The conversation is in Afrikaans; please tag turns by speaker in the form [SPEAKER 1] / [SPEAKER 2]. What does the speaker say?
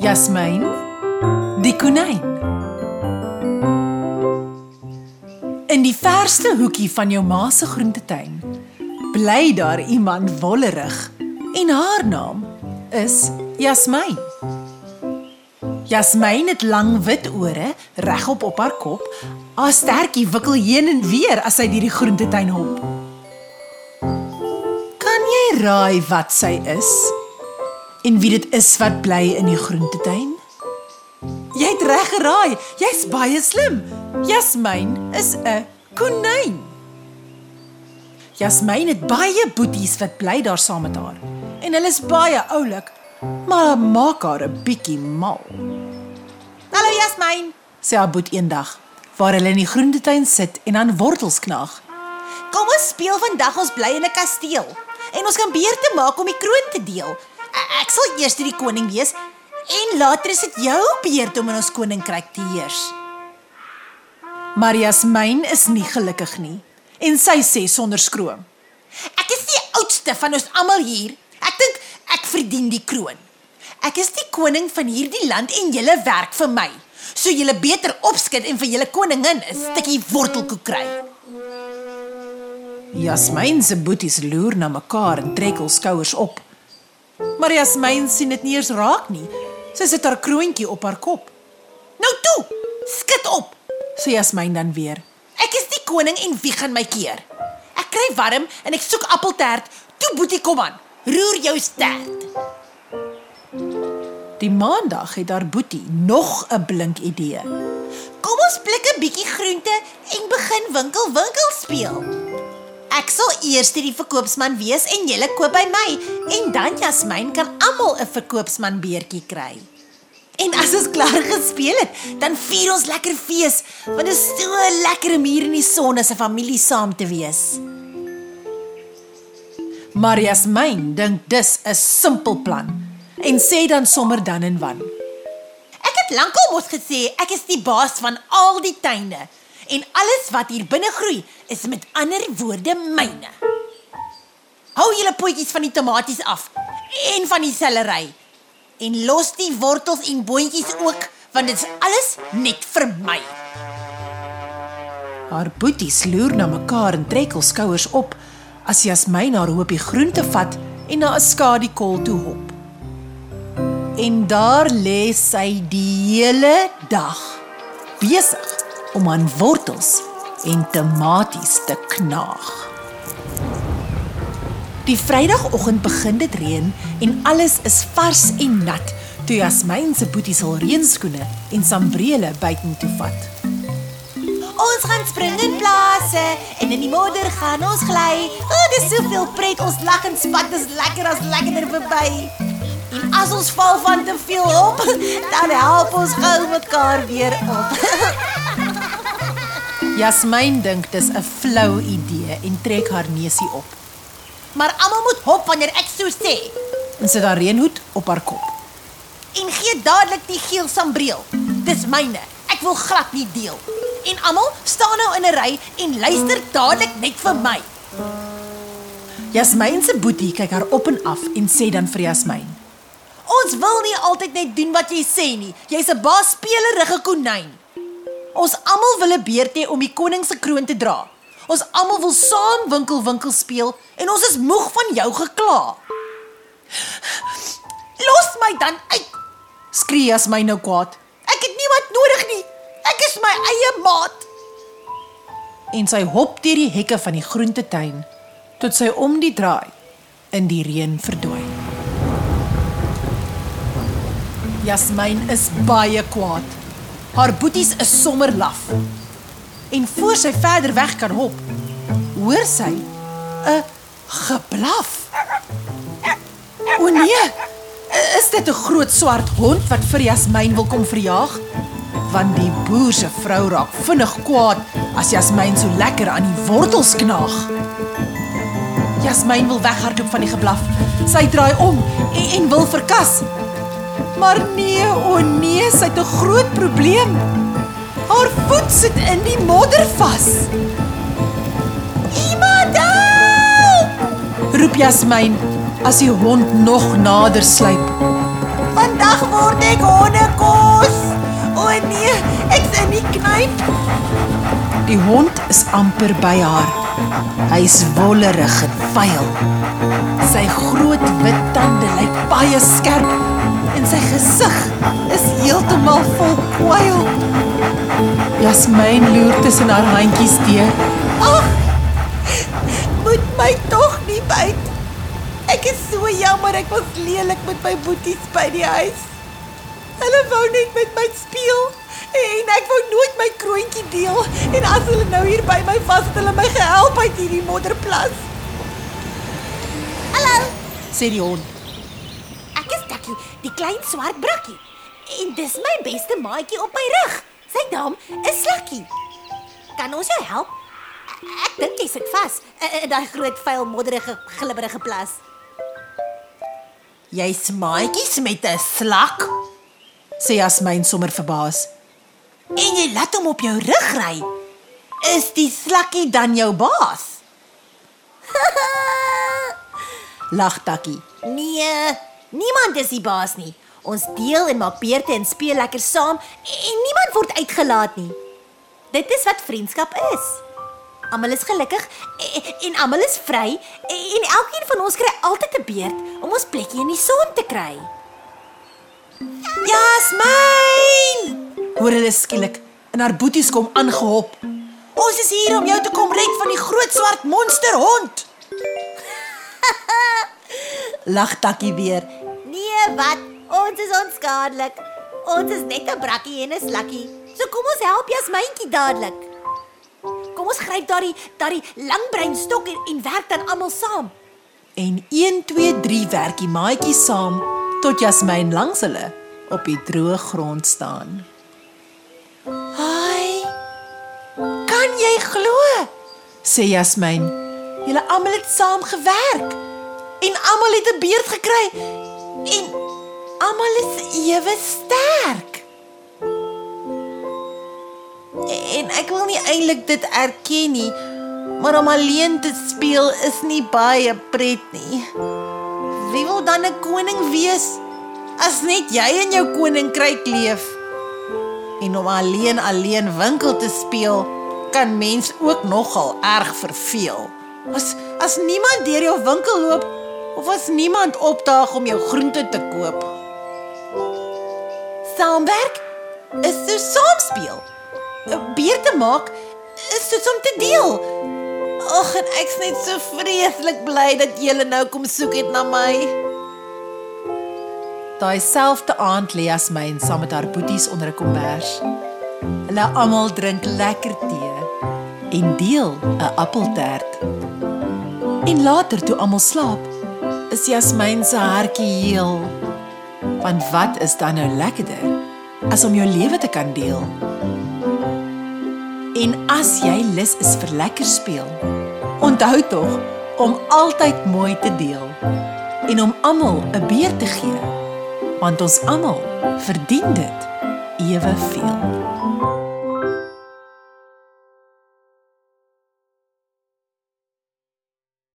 [SPEAKER 1] Jasmine, die konyn. In die verste hoekie van jou ma se groentetuin bly daar iemand wollerig en haar naam is Jasmine. Jasmine het lang wit ore regop op haar kop. Haar stertjie wikkel heen en weer as sy deur die groentetuin hop. Raai wat sy is? En wie dit is wat bly in die groentetuin? Jy het reg geraai. Jy's baie slim. Jasmine is 'n konyn. Jasmine het baie boeties wat bly daar saam met haar. En hulle is baie oulik, maar maak haar 'n bietjie mal.
[SPEAKER 2] Hallo Jasmine.
[SPEAKER 1] Sê haar boet eendag waar hulle in die groentetuin sit en aan wortels knaag.
[SPEAKER 2] Kom ons speel vandag ons bly in 'n kasteel en ons kan beurte maak om die kroon te deel. Ek sal eers die koning wees en later is dit jou beurt om in ons koninkryk te heers.
[SPEAKER 1] Maar Jasmine is nie gelukkig nie en sy sê sonder skroom:
[SPEAKER 2] Ek is die oudste van ons almal hier. Ek dink ek verdien die kroon. Ek is die koning van hierdie land en julle werk vir my. So julle beter opskud en vir julle koningin 'n stukkie wortelkoek kry.
[SPEAKER 1] Jasmine se boeties loer na mekaar en trek hul skouers op. Maar Jasmine sien dit nie eens raak nie. Sy sit haar kroontjie op haar kop.
[SPEAKER 2] Nou toe, skud op,
[SPEAKER 1] sê Jasmine dan weer.
[SPEAKER 2] Ek is die koning en wie gaan my keer? Ek kry warm en ek soek appeltert. Toe boetie kom aan. Roer jou stert.
[SPEAKER 1] Die maandag het haar boetie nog 'n blink idee.
[SPEAKER 2] Kom ons blik 'n bietjie groente en begin winkel winkel speel. Ek sal eers die verkoopsman wees en julle koop by my en dan Jasmine kan almal 'n verkoopsman beertjie kry. En as ons klaar gespeel het, dan vier ons lekker fees, want dit is so lekker om hier in die son as 'n familie saam te wees.
[SPEAKER 1] Maar Jasmine dink dis 'n simpel plan en sê dan sommer dan en wan.
[SPEAKER 2] Ek het lankal mos gesê ek is die baas van al die tuine en alles wat hier binne groei is met ander woorde myne. Hou julle potjies van die tomaties af en van die sellery en los die wortels en boontjies ook want dit is alles net vir my.
[SPEAKER 1] Haar boeties loer na mekaar en trek hul skouers op as Jasmine haar hoopie groente vat en na 'n skadikol toe hop. En daar lê sy die hele dag besig om aan wortels en tomaties te knaag. Die Vrydagoggend begin dit reën en alles is vars en nat toe Jasmine se boeties hul reënskoene en sambrele buitentoe vat.
[SPEAKER 2] Ons gaan spring in plase en in die modder gaan ons gly. O, oh, dis soveel pret. Ons lag en spat, dis lekker as lekkerder verby. En as ons val van te veel op, dan help ons gou mekaar weer op.
[SPEAKER 1] Jasmine dink dis 'n flou idee en trek haar neusie op.
[SPEAKER 2] Maar almal moet hop wanneer ek so sê.
[SPEAKER 1] En sit haar reënhoed op haar kop.
[SPEAKER 2] En gee dadelik die geel sambreel. Dis myne. Ek wil glad nie deel. En almal staan nou in 'n ry en luister dadelik net vir my.
[SPEAKER 1] Jasmine se boetie kyk haar op en af en sê dan vir Jasmine:
[SPEAKER 2] Ons wil nie altyd net doen wat jy sê nie. Jy's 'n baas spelerige konyn. Ons almal wil 'n beurt hê om die koning se kroon te dra. Ons almal wil saam winkel winkel speel en ons is moeg van jou gekla. Los my dan uit.
[SPEAKER 1] Skree Jasmine nou kwaad.
[SPEAKER 2] Ek het niemand nodig nie. Ek is my eie maat.
[SPEAKER 1] En sy hop deur die hekke van die groentetuin tot sy om die draai in die reën verdwyn. Jasmine is baie kwaad. Haar boeties is sommer laf. En voor sy verder weg kan hop, hoor sy 'n geblaf. O nee, is dit 'n groot swart hond wat vir Jasmine wil kom verjaag? Want die boer se vrou raak vinnig kwaad as Jasmine so lekker aan die wortels knaag. Jasmine wil weghardloop van die geblaf. Sy draai om en, en wil verkas. Maar nee, o oh nee, sy het 'n groot probleem. Haar voet sit in die modder vas.
[SPEAKER 2] Iemand help!
[SPEAKER 1] roep Jasmin as die hond nog nader sluip.
[SPEAKER 2] Vandag word ek hondekos. O nee, ek's in die knyp.
[SPEAKER 1] Die hond is amper by haar. Hy's wollerig en vuil. Sy groot wit tande lyk baie skerp en sy gesig is heeltemal vol kwyl. Jasmin loer tussen haar handjies deur.
[SPEAKER 2] Ag. Moet my tog nie byt. Ek is so jammer ek was lelik met my boeties by die huis. Hulle wou net met my speel en ek wou nooit my kroontjie deel en as hulle nou hier by my was het hulle my gehelp uit hierdie modderplas. Hallo,
[SPEAKER 1] sê die hond.
[SPEAKER 2] Takkie, die klein swart brakkie. En dis my beste maatjie op my rug. Sy naam is Slakkie. Kan ons jou help? Ek dink jy sit vas in daai groot vuil modderige glibberige plas. Jy's maatjies met 'n slak
[SPEAKER 1] Sê Jasmin sommer verbaas.
[SPEAKER 2] en jy laat hom op jou rug ry. Is die slakkie dan jou baas?
[SPEAKER 1] Lag Takkie.
[SPEAKER 2] Nee, niemand is die baas nie. Ons deel en maak beurte en speel lekker saam en niemand word uitgelaat nie. Dit is wat vriendskap is. Almal is gelukkig en, en almal is vry en elkeen van ons kry altyd 'n beurt om ons plekkie in die son te kry. Jasmine!
[SPEAKER 1] Hoor hulle skielik en haar boeties kom aangehop.
[SPEAKER 2] Ons is hier om jou te kom red van die groot swart monsterhond.
[SPEAKER 1] Lag Takkie weer.
[SPEAKER 2] Nee, wat? Ons is onskadelik. Ons is net 'n brakkie en 'n slakkie. So kom ons help Jasmyntjie dadelik. Kom ons gryp daardie daardie langbrein stok en, en werk dan almal saam.
[SPEAKER 1] En 1 2 3 werk die maatjies saam tot Jasmin langs hulle op die droë grond staan.
[SPEAKER 2] Hi. Kan jy glo?
[SPEAKER 1] Sê Jasmin,
[SPEAKER 2] Julle almal het saam gewerk en almal het 'n beurt gekry en almal is ewe sterk. En ek wil nie eintlik dit erken nie, maar om alleen te speel is nie baie pret nie. Wie wil dan 'n koning wees as net jy in jou koninkryk leef? En om alleen alleen winkel te speel kan mens ook nogal erg verveel. As as niemand deur jou winkel loop of as niemand opdaag om jou groente te koop. Saamwerk is so saamspeel. 'n Beurt te maak is soos om te deel. Ag, en ek's net so vreeslik bly dat jy nou kom soek het na my.
[SPEAKER 1] daai selfde aand lê Jasmin saam met haar boeties onder 'n kombers. Hulle almal drink lekker tee en deel 'n appeltert. En later toe almal slaap, is Jasmin se hartjie heel. Want wat is dan nou lekkerder as om jou lewe te kan deel? En as jy lus is vir lekker speel, onthou tog om altyd mooi te deel en om almal 'n beurt te gee, want ons almal verdien dit eweveel.